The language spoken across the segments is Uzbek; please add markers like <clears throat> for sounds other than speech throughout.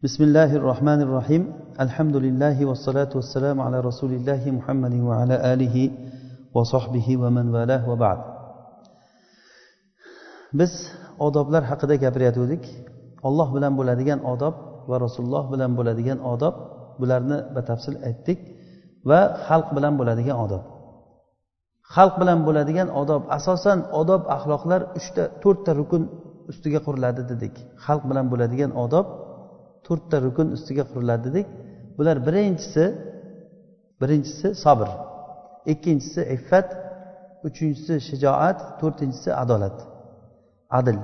بسم الله الرحمن الرحيم الحمد لله والصلاة والسلام على رسول الله محمد وعلى آله وصحبه ومن والاه وبعد biz odoblar haqida gapirayotgandik olloh bilan bo'ladigan odob va rasululloh bilan bo'ladigan odob bularni batafsil aytdik va xalq bilan bo'ladigan odob xalq bilan bo'ladigan odob asosan odob axloqlar uchta to'rtta rukun ustiga quriladi dedik xalq bilan bo'ladigan odob to'rtta rukun ustiga quriladi dedik bular birinchisi birinchisi sabr ikkinchisi iffat uchinchisi shijoat to'rtinchisi adolat adil.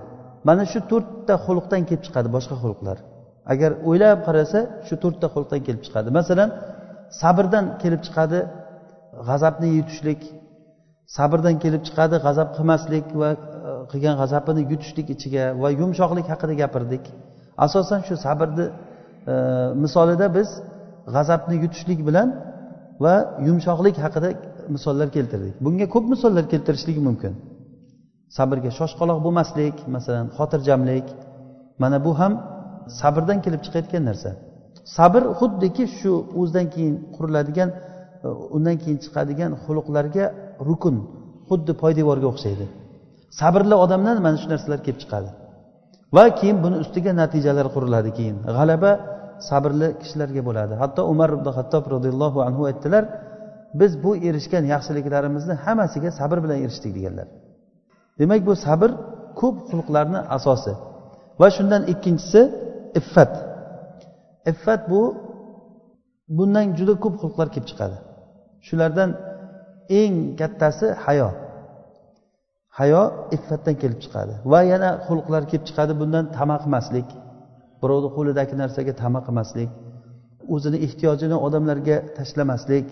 Mana shu to'rtta xulqdan kelib chiqadi boshqa xulqlar. Agar o'ylab qarasa shu to'rtta xulqdan kelib chiqadi. Masalan sabrdan kelib chiqadi g'azabni yutishlik sabrdan kelib chiqadi g'azab qilmaslik va e, qilgan g'azabini yutishlik ichiga va yumshoqlik haqida gapirdik. Asosan shu sabrni e, misolida biz g'azabni yutishlik bilan va yumshoqlik haqida misollar keltirdik. Bunga ko'p misollar keltirishlik mumkin. Sabrga shoshqaloq bo'lmaslik masalan xotirjamlik mana bu ham sabrdan kelib chiqayotgan narsa. Sabr xuddiki shu o'zidan keyin quriladigan e, undan keyin chiqadigan xuluqlarga rukun xuddi poydevorga o'xshaydi. Sabrli odamdan mana shu narsalar kelib chiqadi. Va keyin buni ustiga natijalar quriladi keyin. G'alaba sabrli kishilarga bo'ladi. Hatto umar ibn hattob roziyallohu anhu aytdilar biz bu erishgan yaxshiliklarimizni hammasiga sabr bilan erishdik deganlar. Demak bu sabr ko'p xulqlarni asosi. Va shundan ikkinchisi iffat. Iffat bu bundan juda ko'p xulqlar kelib chiqadi. Shulardan eng kattasi hayo. Hayo iffatdan kelib chiqadi. Va yana xulqlar kelib chiqadi. Bundan tama qilmaslik birovni qo'lidagi narsaga tama qilmaslik o'zini ehtiyojini odamlarga tashlamaslik.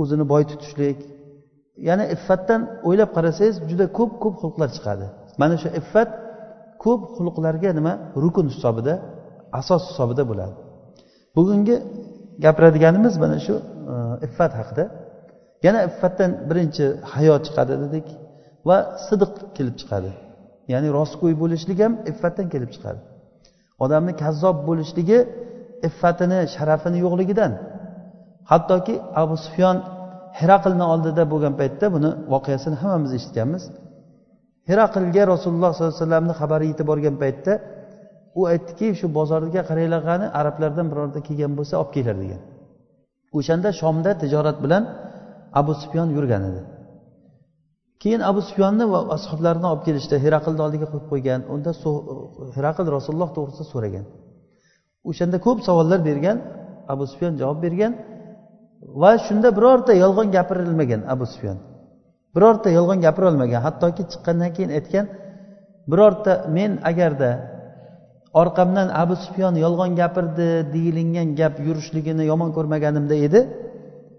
O'zini boy tutishlik. Yana iffatdan o'ylab qarasangiz juda ko'p ko'p xulqlar chiqadi. Mana shu iffat ko'p xulqlarga nima? Rukun hisobida asos hisobida bo'ladi. Bugungi gapiradiganimiz mana shu e, iffat haqida. Yana iffatdan birinchi hayo chiqadi dedik. Va sidiq kelib chiqadi. Ya'ni rostgo'y bo'lishlik ham iffatdan kelib chiqadi. Odamni kazzob bo'lishligi iffatini sharafini yo'qligidan. Hattoki abu sufyon heraqlni oldida bo'lgan paytda buni voqeasini hammamiz eshitganmiz. Heraqlga rasululloh sollallohu alayhi vasallamni xabari yetib borgan paytda u aytdiki shu bozorga qaranglar qani arablardan birorta kelgan bo'lsa olib kelinglar degan. O'shanda shomda tijorat bilan abu sufyon yurgan edi. Keyin abu sufyonni va ashoblarini olib kelishdi. Heraqlni oldiga qo'yib qo'ygan unda heraql rasululloh to'g'risida so'ragan. O'shanda ko'p savollar bergan abu sufyon javob bergan va shunda birorta yolg'on gapirilmagan abu sufyon birorta yolg'on gapirolmagan hattoki chiqqandan keyin aytgan birorta men agarda orqamdan abu sufyon yolg'on gapirdi deyilingan gap yurishligini yomon ko'rmaganimda edi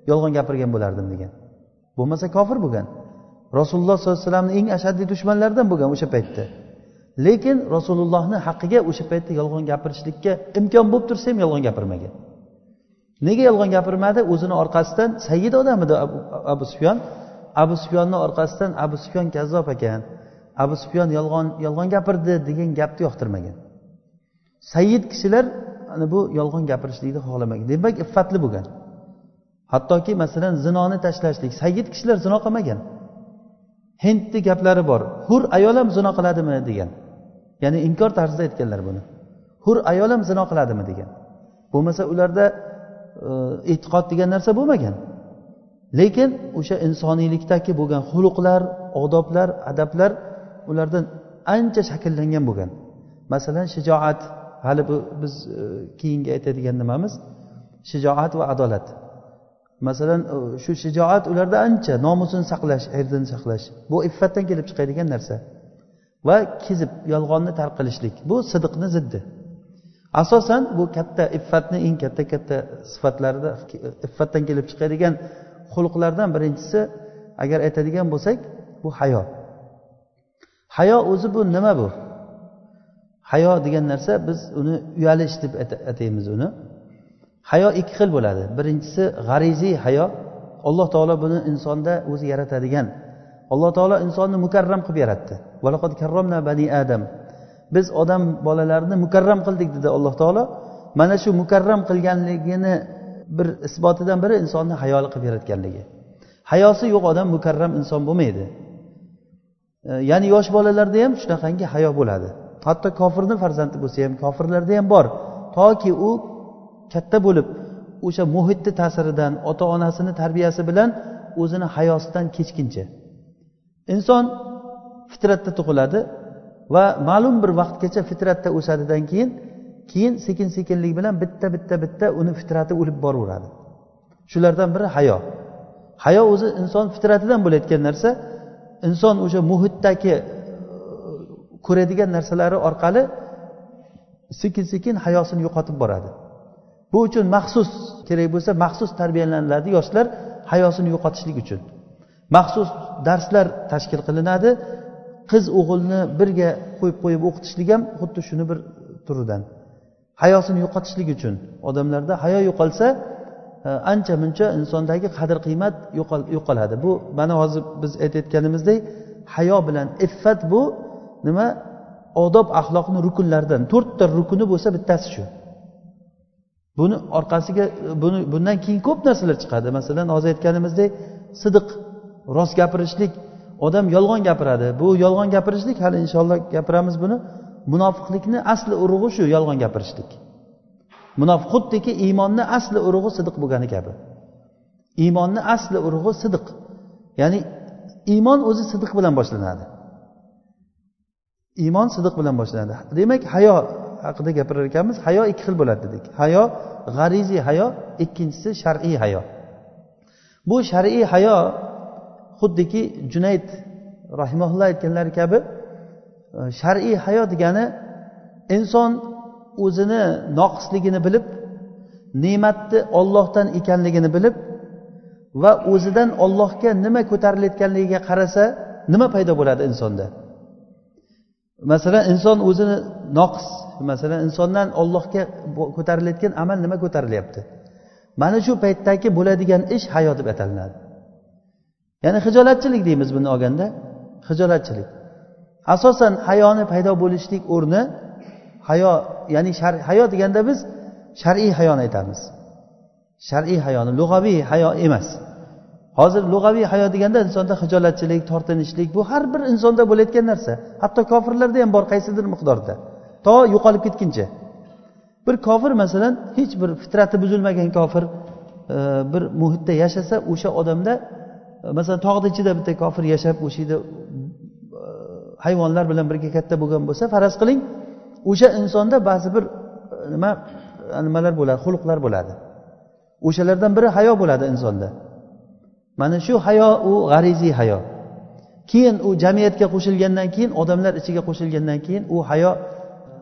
yolg'on gapirgan bo'lardim degan. Bo'lmasa kofir bo'lgan. Rasululloh sollallohu alayhi vasallamni eng ashaddiy dushmanlaridan bo'lgan o'sha paytda. Lekin rasulullohni haqqiga o'sha paytda yolg'on gapirishlikka imkon bo'lib tursa ham yolg'on gapirmagan. Nega yolg'on gapirmadi? O'zini orqasidan sayyid odam edi abu, sufyon? Abu sufyonni orqasidan abu sufyon kazzob ekan. Abu sufyon yolg'on yolg'on gapirdi degan gapni yoqtirmagan. Sayyid kishilar ana bu yolg'on gapirishlikni xohlamagan. Demak iffatli bo'lgan. Hattoki masalan zinoni tashlashlik. Sayyid kishilar zino qilmagan. Hindni gaplari bor. Hur ayol ham zino qiladimi degan. Ya'ni inkor tarzida aytganlar buni. Hur ayol ham zino qiladimi degan. Bo'lmasa ularda e, e'tiqod degan narsa bo'lmagan. Lekin o'sha insoniylikdagi bo'lgan xuluqlar odoblar adablar ulardan ancha shakllangan bo'lgan. Masalan shijoat. Hali bu biz e, keyingi aytadigan nimamiz? Shijoat va adolat. Masalan shu shijoat ularda ancha nomusini saqlash erdini saqlash bu iffatdan kelib chiqadigan narsa. Va kezib yolg'onni tarqilishlik bu sidiqni ziddi. Asosan bu katta iffatni eng katta katta sifatlarida iffatdan kelib chiqadigan xulqlardan birinchisi agar aytadigan bo'lsak bu hayo. Hayo o'zi bu nima bu? Hayo degan narsa biz uni uyalish deb ataymiz uni. Hayo ikki xil bo'ladi. Birinchisi g'ariziy hayo. Alloh taolo buni insonda o'zi yaratadigan. Alloh taolo insonni mukarram qilib yaratdi. Karromna bani adam. Biz odam bolalarini mukarram qildik dedi alloh taolo. Mana shu mukarram qilganligini bir isbotidan biri insonni hayoli qilib yaratganligi. Hayosi yo'q odam mukarram inson bo'lmaydi. E, ya'ni yosh bolalarda ham shunaqangi hayo bo'ladi. Hatto kofirni farzandi bo'lsa ham kofirlarda ham bor. Toki u katta bo'lib o'sha muhitni ta'siridan ota onasini tarbiyasi bilan o'zini hayosidan kechguncha. Inson fitratda tug'iladi va ma'lum bir vaqtgacha fitratda o'sadidan keyin keyin sekin sekinlik bilan bitta bitta bitta uni fitrati o'lib boraveradi. Shulardan biri hayo. Hayo o'zi inson fitratidan bo'layotgan narsa. Inson o'sha muhitdagi ko'radigan narsalari orqali sekin sekin hayosini yo'qotib boradi. Bu uchun maxsus kerak bo'lsa maxsus tarbiyalaniladi yoshlar hayosini yo'qotishlik uchun. Maxsus darslar tashkil qilinadi. Qiz o'g'ilni birga qo'yib qo'yib o'qitishlik ham xuddi shuni bir turidan. Hayosini yo'qotishlik uchun. Odamlarda hayo yo'qolsa e, ancha muncha insondagi qadr qiymat yo'qoladi. Bu mana hozir biz aytayotganimizdek hayo bilan iffat bu nima? Odob axloqni rukunlaridan. To'rtta rukuni bo'lsa bittasi shu. Buni orqasiga buni bundan keyin ko'p narsalar chiqadi. Masalan hozir aytganimizdek sidiq rost gapirishlik. Odam yolg'on gapiradi. Bu yolg'on gapirishlik hali inshaalloh gapiramiz buni. Munofiqlikni asli urug'i shu yolg'on gapirishlik. Munofiq xuddiki iymonni asli urug'i sidiq bo'lgani kabi. Iymonni asli urug'i sidiq. Ya'ni iymon o'zi sidiq bilan boshlanadi. Iymon sidiq bilan boshlanadi. Demak hayo haqida gapirar ekanmiz hayo ikki xil bo'ladi dedik. Hayo g'ariziy hayo ikkinchisi shar'iy hayo. Bu shar'iy hayo xuddiki junayd rahimaulloh aytganlari kabi e, shar'iy hayo degani inson o'zini noqisligini bilib ne'matni ollohdan ekanligini bilib va o'zidan ollohga nima ko'tarilayotganligiga qarasa nima paydo bo'ladi insonda? Masalan inson o'zini noqis masalan insondan ollohga ko'tarilayotgan amal nima ko'tarilyapti? Mana shu paytdagi bo'ladigan ish hayo deb atalinadi ya'ni hijolatchilik deymiz buni olganda. Hijolatchilik asosan hayoni paydo bo'lishlik o'rni hayo ya'ni hayo deganda biz shar'iy hayoni aytamiz. Shar'iy hayoni lug'aviy hayo emas. Hozir lug'aviy hayo deganda insonda hijolatchilik tortinishlik bu har bir insonda bo'layotgan narsa. Hatto kofirlarda ham bor qaysidir miqdorda. To yo'qolib ketguncha. Bir kofir masalan hech bir fitrati buzilmagan kofir e, bir muhitda yashasa o'sha odamda e, masalan tog'ni ichida bitta kofir yashab o'sha yerda e, hayvonlar bilan birga katta bo'lgan bo'lsa faraz qiling o'sha insonda ba'zi bir nima nimalar bo'ladi xulqlar bo'ladi. O'shalardan biri hayo bo'ladi insonda. Mana shu hayo u g'ariziy hayo. Keyin u jamiyatga qo'shilgandan keyin odamlar ichiga qo'shilgandan keyin u hayo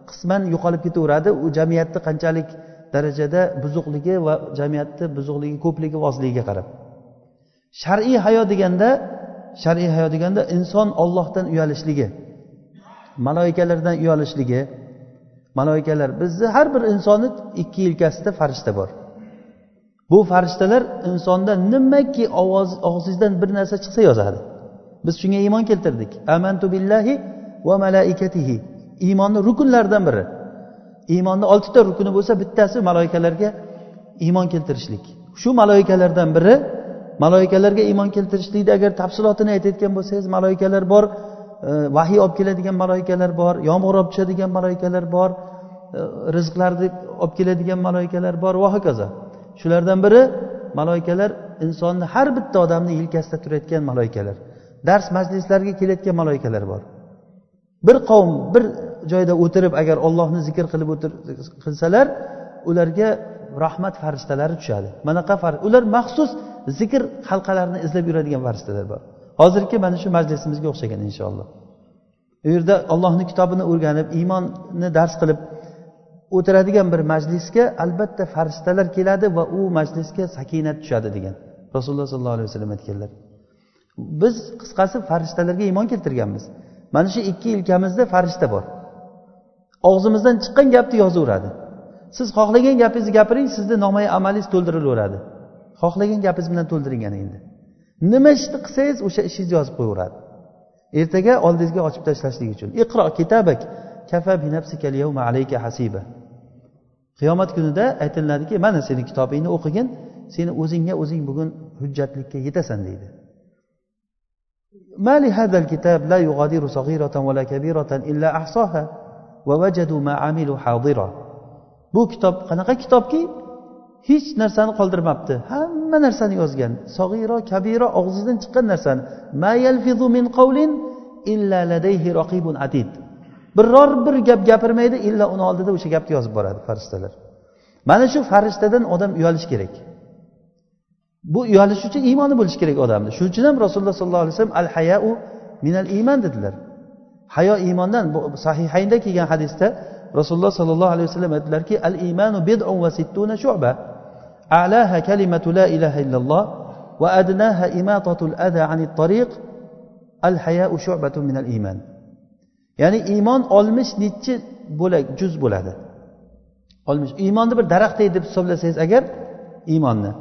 qisman yo'qolib ketaveradi. U jamiyatni qanchalik darajada buzuqligi va jamiyatni buzuqligi ko'pligi ozligiga qarab. Shar'iy hayo deganda shar'iy hayo deganda inson ollohdan uyalishligi maloikalardan uyalishligi. Maloikalar bizni har bir insonni ikki yelkasida farishta bor. Bu farishtalar insonda nimaki ovoz og'zingizdan bir narsa chiqsa yozadi. Biz shunga iymon keltirdik. Amantu billahi va malaikatihi. Iymonni rukunlaridan biri. Iymonni oltita rukuni bo'lsa bittasi maloikalarga iymon keltirishlik. Shu maloikalardan biri maloikalarga iymon keltirishlikni agar tafsilotini aytayotgan bo'lsangiz maloikalar bor e, vahiy olib keladigan maloikalar bor yomg'ir olib tushadigan maloikalar bor e, rizqlarni olib keladigan maloikalar bor va hokazo. Shulardan biri maloikalar insonni har bitta odamni yelkasida turayotgan maloikalar dars majlislarga kelayotgan maloikalar bor. Bir qavm bir joyda o'tirib agar ollohni zikr qilib o'tir qilsalar ularga rahmat farishtalari tushadi. Manaqa ular maxsus zikr halqalarini izlab yuradigan farishtalar bor. Hozirgi mana shu majlisimizga o'xshagan inshaalloh. U yerda ollohni kitobini o'rganib iymonni dars qilib o'tiradigan bir majlisga albatta farishtalar keladi va u majlisga sakinat tushadi degan. Rasululloh sollallohu alayhi vasallam aytganlar. Biz qisqasi farishtalarga iymon keltirganmiz. Mana shu ikki yelkamizda farishta bor. Og'zimizdan chiqqan gapni yozaveradi. Siz xohlagan gapingizni gapiring sizni nomai amalingiz to'ldirilaveradi. Xohlagan gapingiz bilan to'ldiring ana endi. Nima ishni qilsangiz o'sha ishingizni yozib qo'yaveradi. Ertaga oldingizga ochib tashlashlik uchun. Iqro kitabak kafa bi yawma alayka hasiba. Qiyomat kunida aytiladiki mana seni kitobingni o'qigin seni o'zingga o'zing bugun hujjatlikka yetasan deydi. ما لهذا الكتاب لا يغادر صغيرة ولا كبيرة إلا أحصاها ووجدوا ما عملوا حاضرا bu kitob qanaqa kitobki hech narsani qoldirmabdi hamma narsani yozgan sog'iro kabiro og'zidan chiqqan narsani ma yalfizu min qavlin illa ladayhi raqibun atid biror bir gap gapirmaydi illa uni oldida o'sha gapni yozib boradi farishtalar mana shu farishtadan odam uyalishi kerak Bu uyalish uchun iymoni bo'lishi kerak odamni shuning uchun ham rasululloh sollallohu alayhi vasallam al hayau minal iymon dedilar. Hayo iymondan bu sahihaynda kelgan hadisda rasululloh sollallohu alayhi vasallam aytdilarki al iymanu bid'un va sittuna shu'ba. A'laha kalimatu la ilaha illalloh va adnaha imatatul adha anit tariq. Al hayau shu'batun minal iymon ya'ni iymon oltmish nechi bo'lak juz bo'ladi. Oltmish iymonni bir daraxtdek deb hisoblasangiz agar iymonni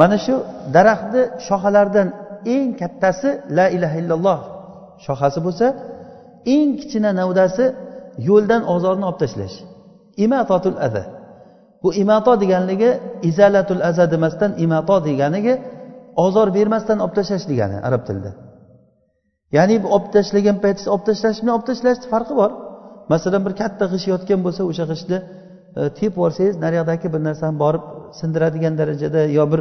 mana shu daraxtni shoxalaridan eng kattasi la ilaha illalloh shoxasi bo'lsa eng kichkina navdasi yo'ldan ozorni olib tashlash. Imatotul aza bu imato deganligi izalatul aza demasdan imato deganigi ozor bermasdan olib tashlash degani arab tilida. Ya'ni bu olib tashlagan paytingizda olib tashlash bilan olib tashlashni farqi bor. Masalan bir katta g'isht yotgan bo'lsa o'sha g'ishtni e, tepib yuborsangiz naryoqdagi bir narsani borib sindiradigan darajada yo bir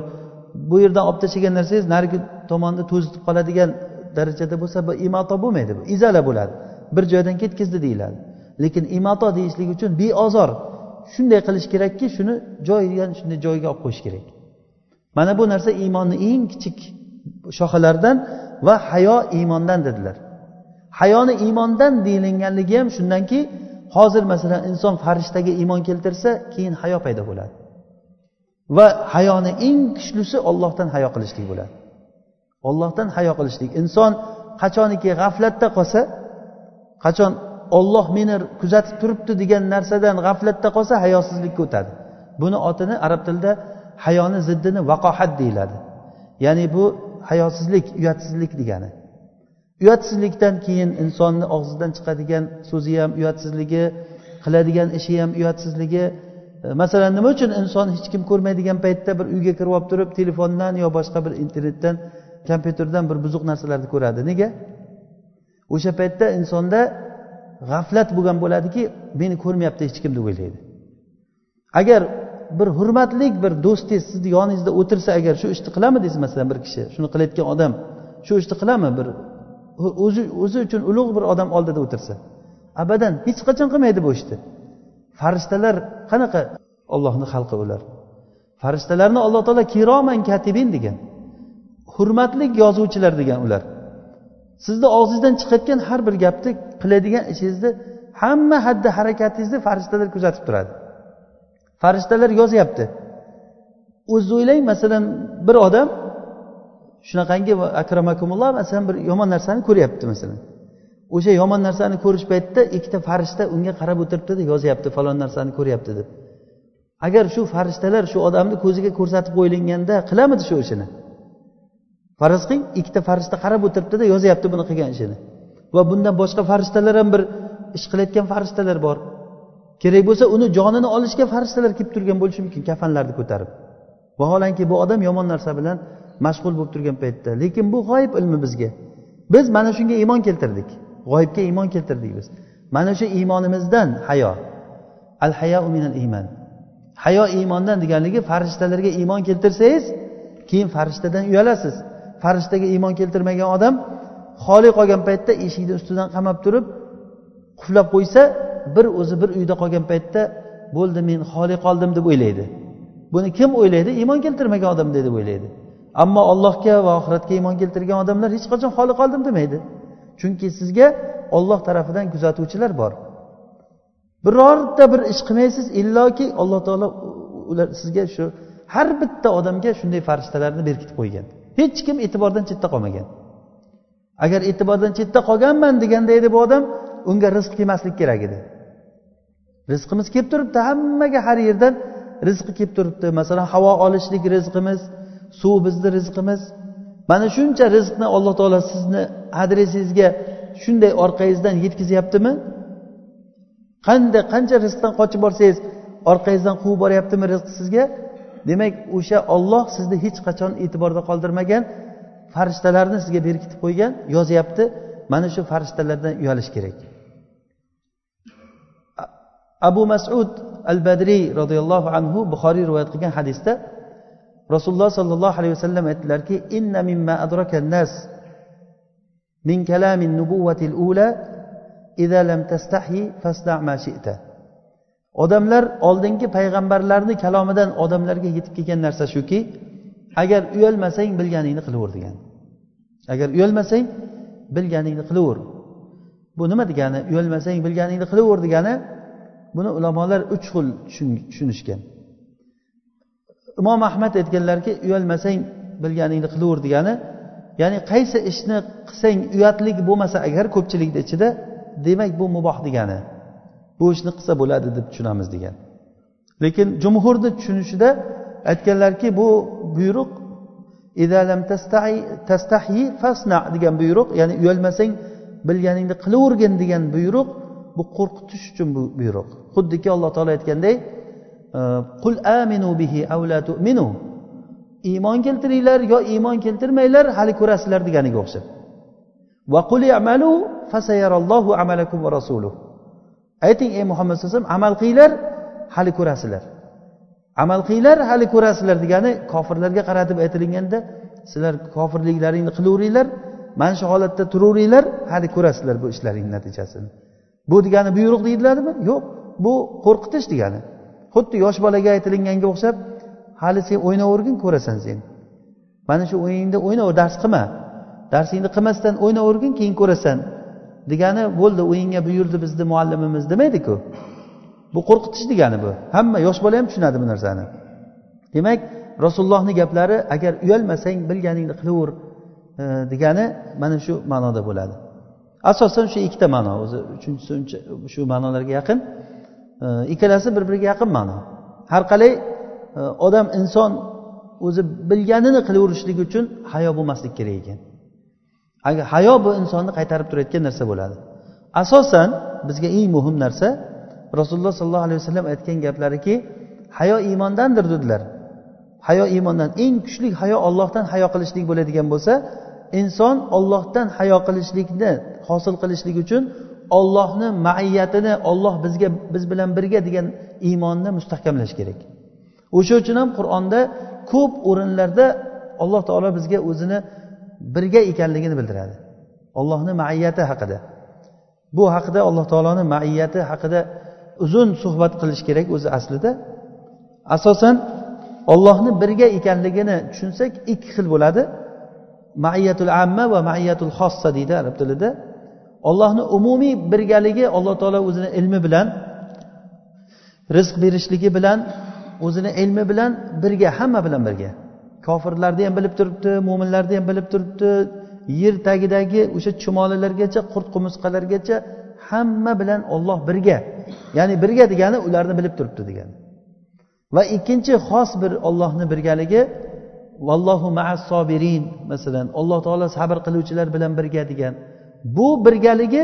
bu yerdan olib tashlagan narsangiz narigi tomonni to'zitib qoladigan darajada bo'lsa bu imato bo'lmaydi bu. Izala bo'ladi. Bir joydan ketkazdi deyiladi. Lekin imato deyishlik uchun beozor shunday qilish kerakki shuni joyidan shunday joyiga olib qo'yish kerak. Mana bu narsa iymonni eng kichik shoxalaridan va hayo iymondan dedilar. Hayoni iymondan deyilganligi ham shundanki hozir masalan inson farishtaga iymon keltirsa keyin hayo paydo bo'ladi. Va hayoni eng kuchlisi ollohdan hayo qilishlik bo'ladi. Ollohdan hayo qilishlik. Inson qachoniki g'aflatda qolsa qachon olloh meni kuzatib turibdi degan narsadan g'aflatda qolsa hayosizlikka o'tadi. Buni otini arab tilida hayoni ziddini vaqohat deyiladi. Ya'ni bu hayosizlik uyatsizlik degani. Uyatsizlikdan keyin insonni og'zidan chiqadigan so'zi ham uyatsizligi qiladigan ishi ham uyatsizligi E, masalan nima uchun inson hech kim ko'rmaydigan paytda bir uyga kirib olib turib telefondan yo boshqa bir internetdan kompyuterdan bir buzuq narsalarni ko'radi? Nega? O'sha paytda insonda g'aflat bo'lgan bo'ladiki meni ko'rmayapti hech kim deb o'ylaydi. Agar bir hurmatli bir do'stingiz sizni yoningizda o'tirsa agar shu ishni qilami deysiz masalan bir kishi shuni qilayotgan odam shu ishni qilami? Bir o'zi o'zi uchun ulug' bir odam oldida o'tirsa abadan hech qachon qilmaydi bu ishni. Farishtalar qanaqa ollohni xalqi ular? Farishtalarni alloh taolo kiroman katibin degan hurmatli yozuvchilar degan ular. Sizni og'zingizdan chiqayotgan har bir gapni qiladigan ishingizni hamma haddi harakatingizni farishtalar kuzatib turadi. Farishtalar yozyapti. O'zingiz o'ylang masalan bir odam shunaqangi akramakumulloh masalan bir yomon narsani ko'ryapti masalan. O'sha yomon narsani ko'rish paytida ikkita farishta unga qarab o'tiribdida yozyapti falon narsani ko'ryapti deb. Agar shu farishtalar shu odamni ko'ziga ko'rsatib qo'yilganda qilamidi shu ishini. Faraz qiling ikkita farishta qarab o'tiribdida yozyapti buni qilgan ishini. Va bundan boshqa farishtalar ham bir ish qilayotgan farishtalar bor. Kerak bo'lsa uni jonini olishga farishtalar kelib turgan bo'lishi mumkin kafanlarni ko'tarib. Vaholanki bu odam yomon narsa bilan mashg'ul bo'lib turgan paytda. Lekin bu g'oyib ilmi bizga. Biz mana shunga iymon keltirdik. G'oyibga iymon keltirdik biz mana o'sha iymonimizdan hayo. Al hayo minal iymon hayo iymondan deganligi farishtalarga iymon keltirsangiz keyin farishtadan uyalasiz. Farishtaga iymon keltirmagan odam xoli qolgan paytda eshikni ustidan qamab turib quflab qo'ysa bir o'zi bir uyda qolgan paytda bo'ldi men xoli qoldim deb o'ylaydi. Buni kim o'ylaydi? Iymon keltirmagan odam deb o'ylaydi. Ammo allohga va oxiratga iymon keltirgan odamlar hech qachon xoli qoldim demaydi. Chunki sizga olloh tarafidan kuzatuvchilar bor. Birorta bir ish qilmaysiz illoki alloh taolo ular sizga shu har bitta odamga shunday farishtalarni berkitib qo'ygan. Hech kim e'tibordan chetda qolmagan. Agar e'tibordan chetda qolganman deganda edi bu odam unga rizq kelmaslik kerak edi. Rizqimiz kelib turibdi hammaga har yerdan rizqi kelib turibdi. Masalan havo olishlik rizqimiz suv bizni rizqimiz. Mana shuncha rizqni alloh taolo sizni adresingizga shunday orqangizdan yetkazyaptimi? Qanday qancha rizqdan qochib borsangiz orqangizdan quvib boryaptimi rizq sizga? Demak o'sha olloh sizni hech qachon e'tiborda qoldirmagan farishtalarni sizga berkitib qo'ygan yozyapti. Mana shu farishtalardan uyalish kerak. Abu masud al badriy roziyallohu anhu buxoriy rivoyat qilgan hadisda rasululloh sollallohu alayhi vasallam aytdilarki inna mimma adraka nas min kalamin nubuvatil ula idza lam tastahi fasda ma shi'ta. Odamlar oldingi payg'ambarlarni kalomidan odamlarga yetib kelgan narsa shuki agar uyalmasang bilganingni qilaver degan. Agar uyalmasang bilganingni qilaver bu nima degani? Uyalmasang bilganingni qilaver degani buni ulamolar uch xil tushunishgan imom ahmad aytganlarki uyalmasang bilganingni qilaver degani ya'ni qaysi ishni qilsang uyatlik bo'lmasa agar ko'pchilikni ichida demak bu muboh degani bu ishni qilsa bo'ladi deb tushunamiz degan. Lekin jumhurni tushunishida aytganlarki bu buyruq tastahi fasna degan buyruq ya'ni uyalmasang bilganingni qilavergin degan buyruq bu qo'rqitish uchun bu buyruq. Xuddiki alloh taolo aytganday qul aminu bihi la tu'minu. Iymon keltiringlar yo iymon keltirmanglar hali ko'rasizlar deganiga o'xshab. Va qul amalu fasayarallohu amalakum va rasuluh. Ayting ey muhammad sallallohu alayhi vasallam amal qilinglar hali ko'rasizlar. Amal qilinglar hali ko'rasizlar degani kofirlarga qaratib aytilganda sizlar kofirliklaringni qilaveringlar mana shu holatda turaveringlar hali ko'rasizlar bu ishlaringni natijasini. Bu degani buyruq deyiladimi yo'q bu qo'rqitish degani. Xuddi yosh bolaga aytilganga o'xshab hali sen o'ynavergin ko'rasan sen. Mana shu o'yiningda o'ynaver dars qilma. Darsingni qilmasdan o'ynavergin keyin ko'rasan. Degani bo'ldi o'yinga buyurdi bizni muallimimiz demaydiku. Bu qo'rqitish degani bu. Hamma yosh bola ham tushunadi bu narsani. Demak rasulullohni gaplari agar uyalmasang bilganingni qilaver e, degani mana shu ma'noda bo'ladi. Asosan shu ikkita ma'no o'zi uchinchisi shu ma'nolarga yaqin. Ikkalasi bir biriga yaqin ma'no. Har qalay e, odam inson o'zi bilganini qilaverishligi uchun hayo bo'lmaslik kerak ekan. Agar hayo bu insonni qaytarib turayotgan narsa bo'ladi. Asosan bizga eng muhim narsa rasululloh sollallohu alayhi vasallam aytgan gaplariki hayo iymondandir dedilar. Hayo iymondan eng kuchli hayo ollohdan hayo qilishlik bo'ladigan bo'lsa inson ollohdan hayo qilishlikni hosil qilishlik uchun ollohni maiyatini olloh bizga biz bilan birga degan iymonni mustahkamlash kerak. O'sha uchun ham qur'onda ko'p o'rinlarda alloh taolo bizga o'zini birga ekanligini bildiradi. Ollohni maiyati haqida. Bu haqida alloh taoloni maiyati haqida uzun suhbat qilish kerak o'zi aslida. Asosan ollohni birga ekanligini tushunsak ikki xil bo'ladi. Maiyatul amma va maiyatul xossa deydi arab tilida. Ollohni umumiy birgaligi alloh taolo o'zini ilmi bilan rizq berishligi bilan o'zini ilmi bilan birga hamma bilan birga. Kofirlarni ham bilib turibdi mo'minlarni ham bilib turibdi. Yer tagidagi o'sha chumolilargacha qurt qumursqalargacha hamma bilan olloh birga. Ya'ni birga degani ularni bilib turibdi degani. Va ikkinchi xos bir ollohni birgaligi vallohu ma'as sobirin masalan. Alloh taolo sabr qiluvchilar bilan birga degan. Bu birgaligi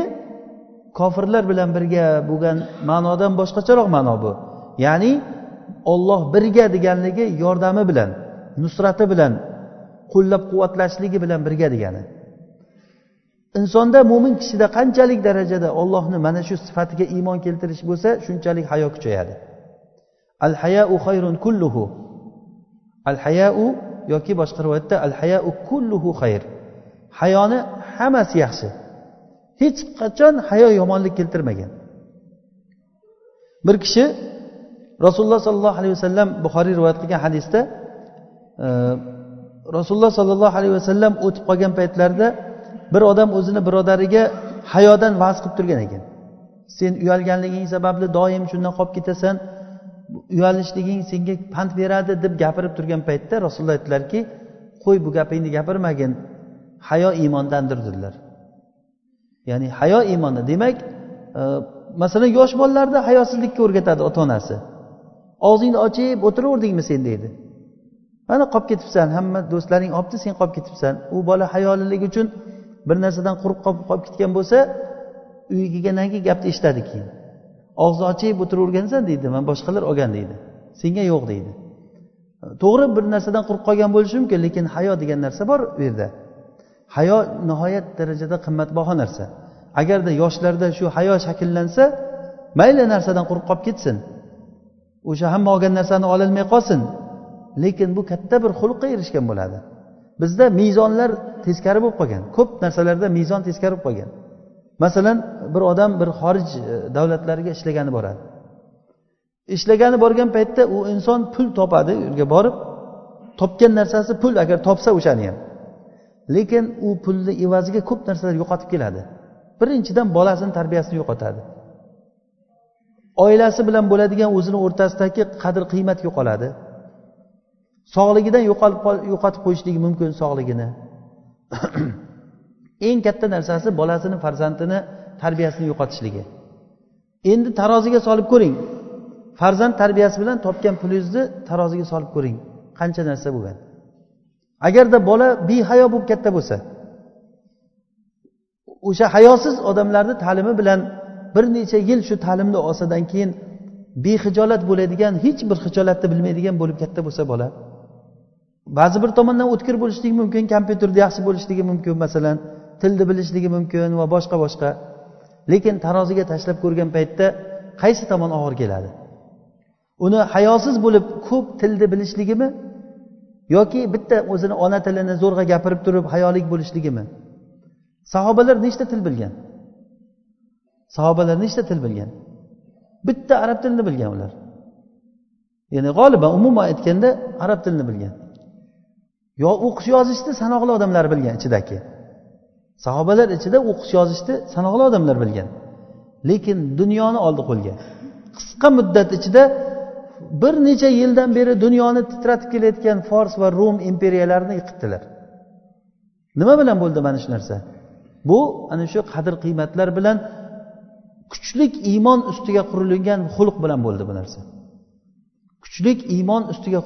kofirlar bilan birga bo'lgan ma'nodan boshqacharoq ma'no bu. Ya'ni olloh birga deganligi yordami bilan nusrati bilan qo'llab quvvatlashligi bilan birga degani. Insonda mo'min kishida qanchalik darajada ollohni mana shu sifatiga iymon keltirish bo'lsa shunchalik hayo kuchayadi. Al hayau xayrun kulluhu. Al hayau yoki boshqa rivoyatda al hayau kulluhu xayr. Hayoni hammasi yaxshi. Hech qachon hayo yomonlik keltirmagan. Bir kishi rasululloh sollallohu alayhi vasallam buxoriy rivoyat qilgan hadisda e, rasululloh sollallohu alayhi vasallam o'tib qolgan paytlarida bir odam o'zini birodariga hayodan vaz qilib turgan ekan. Sen uyalganliging sababli doim shundan qolib ketasan uyalishliging senga pand beradi deb gapirib turgan paytda rasululloh aytdilarki qo'y bu gapingni gapirmagin hayo iymondandir dedilar. Ya'ni hayo iymonni. Demak e, masalan yosh bolalarni hayosizlikka o'rgatadi ota onasi og'zingni ochib o'tiraverdingmi sen deydi. Mana qolib ketibsan hamma do'stlaring olibdi sen qolib ketibsan. U bola hayolilik uchun bir narsadan quruq qolib qolib ketgan bo'lsa uyga kelgandan keyin gapni eshitadi keyin. Og'izni ochib o'tiravergansan deydi man boshqalar olgan deydi. Senga yo'q deydi. To'g'ri bir narsadan quruq qolgan bo'lishi mumkin lekin hayo degan narsa bor u yerda. Hayo nihoyat darajada qimmatbaho narsa. Agarda yoshlarda shu hayo shakllansa mayli narsadan quruq qolib ketsin. O'sha hamma olgan narsani ololmay qolsin. Lekin bu katta bir xulqqa erishgan bo'ladi. Bizda mezonlar teskari bo'lib qolgan. Ko'p narsalarda mezon teskari bo'lib qolgan. Masalan bir odam bir xorij e, davlatlariga ishlagani boradi. Ishlagani borgan paytda u inson pul topadi u yerga borib. Topgan narsasi pul agar topsa o'shani ham. Lekin u pulni evaziga ko'p narsalar yo'qotib keladi. Birinchidan bolasini tarbiyasini yo'qotadi. Oilasi bilan bo'ladigan o'zini o'rtasidagi qadr qiymat yo'qoladi. Sog'ligidan yo'qotib qo'yishligi mumkin sog'ligini. <clears throat> Eng katta narsasi bolasini farzandini tarbiyasini yo'qotishligi. Endi taroziga solib ko'ring. Farzand tarbiyasi bilan topgan pulingizni taroziga solib ko'ring. Qancha narsa bo'lgan agarda bola behayo bo'lib katta bo'lsa o'sha hayosiz odamlarni ta'limi bilan bir necha yil shu ta'limni olsadan keyin behijolat bo'ladigan hech bir hijolatni bilmaydigan bo'lib katta bo'lsa bola ba'zi bir tomondan o'tkir bo'lishligi mumkin kompyuterda yaxshi bo'lishligi mumkin masalan tilni bilishligi mumkin va boshqa boshqa. Lekin taroziga tashlab ko'rgan paytda qaysi tomon og'ir keladi? Uni hayosiz bo'lib ko'p tilni bilishligimi yoki bitta o'zini ona tilini zo'rg'a gapirib turib hayolik bo'lishligimi sahobalar nechta til bilgan? Sahobalar nechta til bilgan? Bitta arab tilini bilgan ular. Ya'ni g'oliban umuman aytganda arab tilini bilgan. Yo o'qish yozishni sanoqli odamlar bilgan ichidagi. Sahobalar ichida o'qish yozishni sanoqli odamlar bilgan. Lekin dunyoni oldi qo'lga. Qisqa muddat ichida bir necha yildan beri dunyoni titratib kelayotgan fors va rum imperiyalarini yiqitdilar. Nima bilan bo'ldi mana shu narsa? Bu ana shu qadr qiymatlar bilan kuchlik iymon ustiga qurilgan xulq bilan bo'ldi bu narsa. Kuchlik iymon ustiga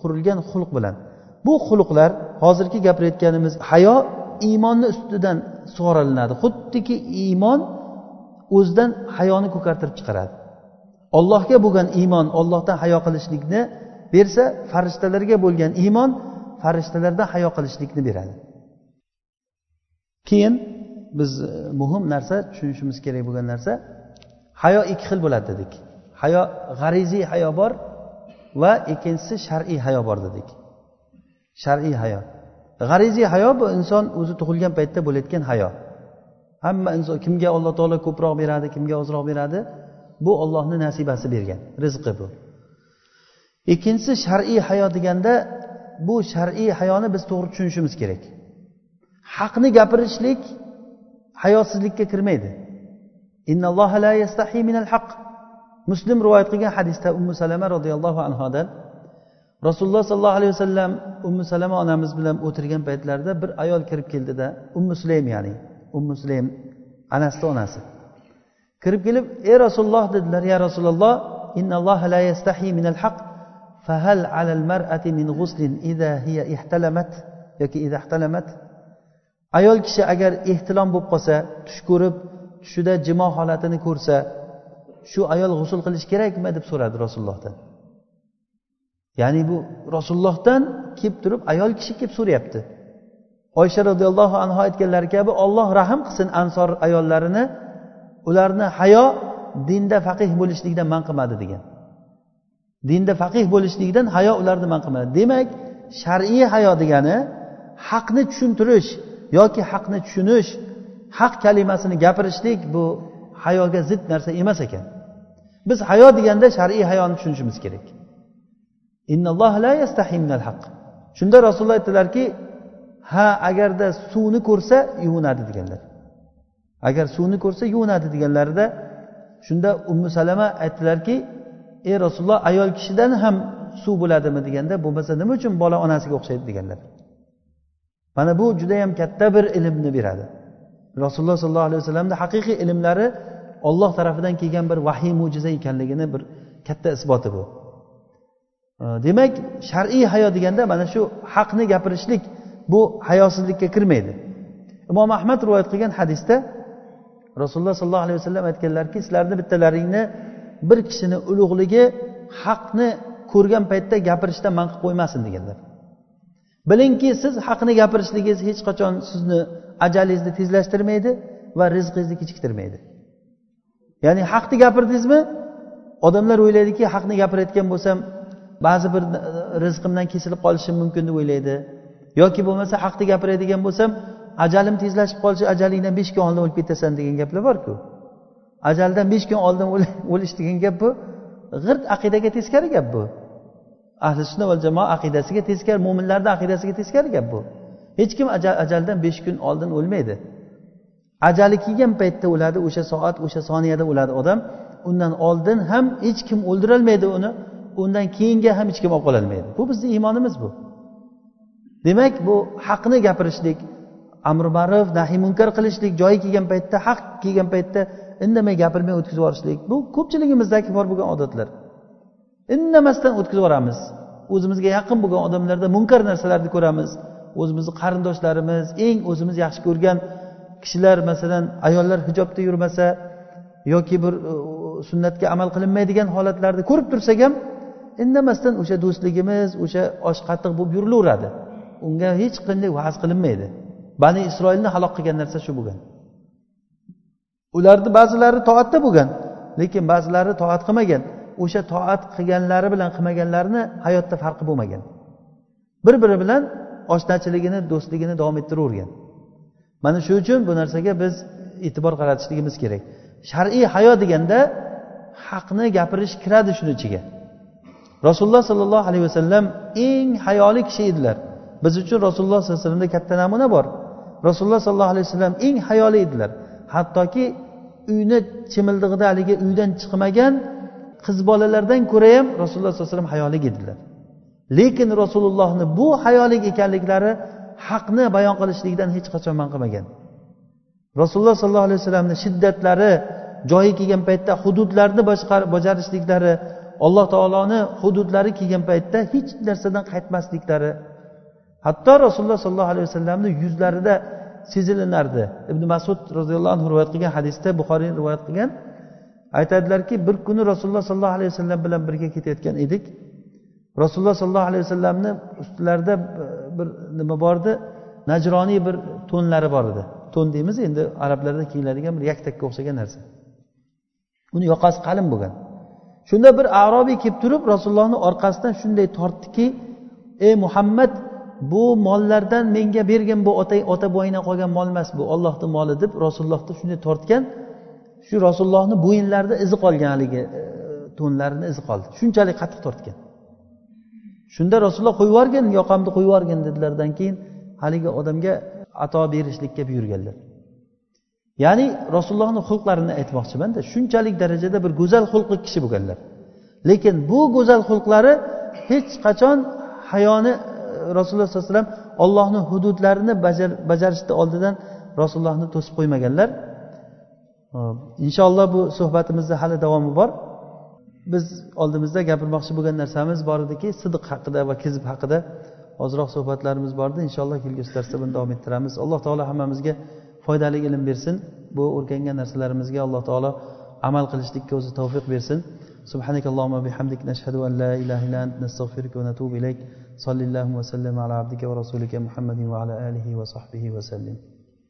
qurilgan xulq bilan. Bu xulqlar hozirgi gapirayotganimiz hayo iymonni ustidan sug'orilinadi xuddiki iymon o'zidan hayoni ko'kartirib chiqaradi. Ollohga bo'lgan iymon ollohdan hayo qilishlikni bersa farishtalarga bo'lgan iymon farishtalardan hayo qilishlikni beradi. Keyin biz e, muhim narsa tushunishimiz kerak bo'lgan narsa hayo ikki xil bo'ladi dedik. Hayo g'ariziy hayo bor va ikkinchisi shar'iy hayo bor dedik. Shar'iy hayo. G'ariziy hayo bu inson o'zi tug'ilgan paytda bo'layotgan hayo. Hamma inson kimga alloh taolo ko'proq beradi kimga ozroq beradi? Bu ollohni nasibasi bergan. Rizqi bu. Ikkinchisi shar'iy hayo deganda bu shar'iy hayoni biz to'g'ri tushunishimiz kerak. Haqni gapirishlik hayosizlikka kirmaydi. Muslim rivoyat qilgan hadisda ummu salama roziyallohu anhodan rasululloh sollallohu alayhi vasallam ummu salama onamiz bilan o'tirgan paytlarida bir ayol kirib keldida ummu sulaym ya'ni ummu sulaym anasni onasi. Kirib kelib ey rasululloh dedilar. Ya rasululloh innalloha la yastahi minal haq fahal alal mar'ati min ghuslin idha hiya ihtalamat yoki idha ihtalamat. Ayol kishi agar ehtilom bo'lib qolsa tush ko'rib tushida jimo holatini ko'rsa shu ayol g'usul qilish kerakmi? deb so'radi rasulullohdan. Ya'ni bu rasulullohdan kelib turib ayol kishi kelib so'rayapti. Oysha roziyallohu anhu aytganlari kabi olloh rahm qilsin ansor ayollarini ularni hayo dinda faqih bo'lishlikdan man qilmadi degan. Dinda faqih bo'lishlikdan hayo ularni man qilmadi. Demak shar'iy hayo degani haqni tushuntirish yoki haqni tushunish haq kalimasini gapirishlik bu hayoga zid narsa emas ekan. Biz hayo deganda shar'iy hayoni tushunishimiz kerak. Shunda rasululloh aytdilarki ha agarda suvni ko'rsa yuvinadi deganlar. Agar suvni ko'rsa yuvinadi deganlarida shunda ummu salama aytdilarki ey rasululloh ayol kishidan ham suv bo'ladimi? deganda bo'lmasa nima uchun bola onasiga o'xshaydi? deganlar. Mana bu judayam katta bir ilmni beradi. Rasululloh sollallohu alayhi vasallamni haqiqiy ilmlari olloh tarafidan kelgan bir vahiy mo'jiza ekanligini bir katta isboti bu. Demak shar'iy hayo deganda mana shu haqni gapirishlik bu hayosizlikka kirmaydi. Imom ahmad rivoyat qilgan hadisda rasululloh sollallohu alayhi vasallam aytganlarki sizlarni bittalaringni bir kishini ulug'ligi haqni ko'rgan paytda gapirishdan man qilib qo'ymasin deganlar. Bilingki siz haqni gapirishligingiz hech qachon sizni ajalingizni tezlashtirmaydi va rizqingizni kechiktirmaydi. Ya'ni haqni gapirdingizmi? Odamlar o'ylaydiki haqni gapirayotgan bo'lsam ba'zi bir e, rizqimdan kesilib qolishim mumkin deb o'ylaydi. Yoki bo'lmasa haqni gapiradigan bo'lsam ajalim tezlashib qolishi ajalingdan besh kun oldin o'lib ketasan degan gaplar borku. Ajaldan besh kun oldin <laughs> o'lish degan gap bu g'irt aqidaga teskari gap bu. Ahli sunna va jamoa aqidasiga teskari mo'minlarni aqidasiga teskari gap bu. Hech kim ajaldan besh kun oldin o'lmaydi. Ajali kelgan paytda o'ladi o'sha soat o'sha soniyada o'ladi odam. Undan oldin ham hech kim o'ldirolmaydi uni undan keyinga ham hech kim olib qololmaydi. Bu bizni iymonimiz bu. Demak bu haqni gapirishlik amri ma'ruf nahiy munkar qilishlik joyi kelgan paytda haq kelgan paytda indamay gapirmay o'tkazib yuborishlik bu ko'pchiligimizdagi bor bo'lgan odatlar. Indamasdan o'tkazib yuboramiz. O'zimizga yaqin bo'lgan odamlarda munkar narsalarni ko'ramiz. O'zimizni qarindoshlarimiz eng o'zimiz yaxshi ko'rgan kishilar masalan ayollar hijobda yurmasa yoki bir sunnatga amal qilinmaydigan holatlarni ko'rib tursak ham indamasdan o'sha do'stligimiz o'sha osh qattiq bo'lib yurilaveradi. Unga hech qanday va'z qilinmaydi. Bani isroilni halok qilgan narsa shu bo'lgan. Ularni ba'zilari toatda bo'lgan lekin ba'zilari toat qilmagan. O'sha toat qilganlari bilan qilmaganlarini hayotda farqi bo'lmagan. Bir biri bilan oshnachiligini do'stligini davom ettiravergan. Mana shuning uchun bu narsaga biz e'tibor qaratishligimiz kerak. Shar'iy hayo deganda haqni gapirish kiradi shuni ichiga. Rasululloh sollallohu alayhi vasallam eng hayoli kishi edilar. Biz uchun rasululloh sollallohu alayhi vasallamda katta namuna bor. Rasululloh sollallohu alayhi vasallam eng hayoli edilar. Hattoki uyni chimildig'ida haligi uydan chiqmagan qiz bolalardan ko'ra ham rasululloh sollallohu alayhi vasallam hayolik edilar. Lekin rasulullohni bu hayolik ekanliklari haqni bayon qilishlikdan hech qachon man qilmagan. Rasululloh sollallohu alayhi vasallamni shiddatlari joyi kelgan paytda hududlarni bajarishliklari alloh taoloni hududlari kelgan paytda hech narsadan qaytmasliklari hatto rasululloh sollallohu alayhi vasallamni yuzlarida sezilinardi ibn masud roziyallohu anhu rivoyat qilgan hadisda buxoriy rivoyat qilgan aytadilarki bir kuni rasululloh sollallohu alayhi vasallam bilan birga ketayotgan edik. Rasululloh sollallohu alayhi vasallamni ustilarida bir nima bor edi najroniy bir to'nlari bor edi. To'n deymiz endi arablarda kiyiladigan bir yaktakka o'xshagan narsa. Uni yoqasi qalin bo'lgan. Shunda bir arobiy kelib turib rasulullohni orqasidan shunday tortdiki ey muhammad bu mollardan menga bergin bu ota ota boyingdan qolgan mol emas bu. Ollohni moli deb rasulullohni shunday tortgan. Shu rasulullohni bo'yinlarida izi qolgan haligi e, to'nlarini izi qoldi. Shunchalik qattiq tortgan. Shunda rasululloh qo'yib yuborgin yoqamni qo'yib yuborgin dedilardan keyin haligi odamga ato berishlikka buyurganlar. Ya'ni rasulullohni xulqlarini aytmoqchimanda shunchalik darajada bir go'zal xulqli kishi bo'lganlar. Lekin bu go'zal xulqlari hech qachon hayoni rasululloh sallallohu alayhi vasallam ollohni hududlarini bajarishni oldidan rasulullohni to'sib qo'ymaganlar. Inshaalloh bu suhbatimizni hali davomi bor. Biz oldimizda gapirmoqchi bo'lgan narsamiz bor ediki sidq haqida va kizb haqida ozroq suhbatlarimiz bor edi inshaalloh kelgusi darsda buni davom ettiramiz. Alloh taolo hammamizga foydali ilm bersin. Bu o'rgangan narsalarimizga alloh taolo amal qilishlikka o'zi tavfiq bersin. Subhanakallohumma bihamdik nashhadu an la ilaha illa ant nastag'firuka va natubu ilayk. صلى الله وسلم على عبدك ورسولك محمد وعلى آله وصحبه وسلم.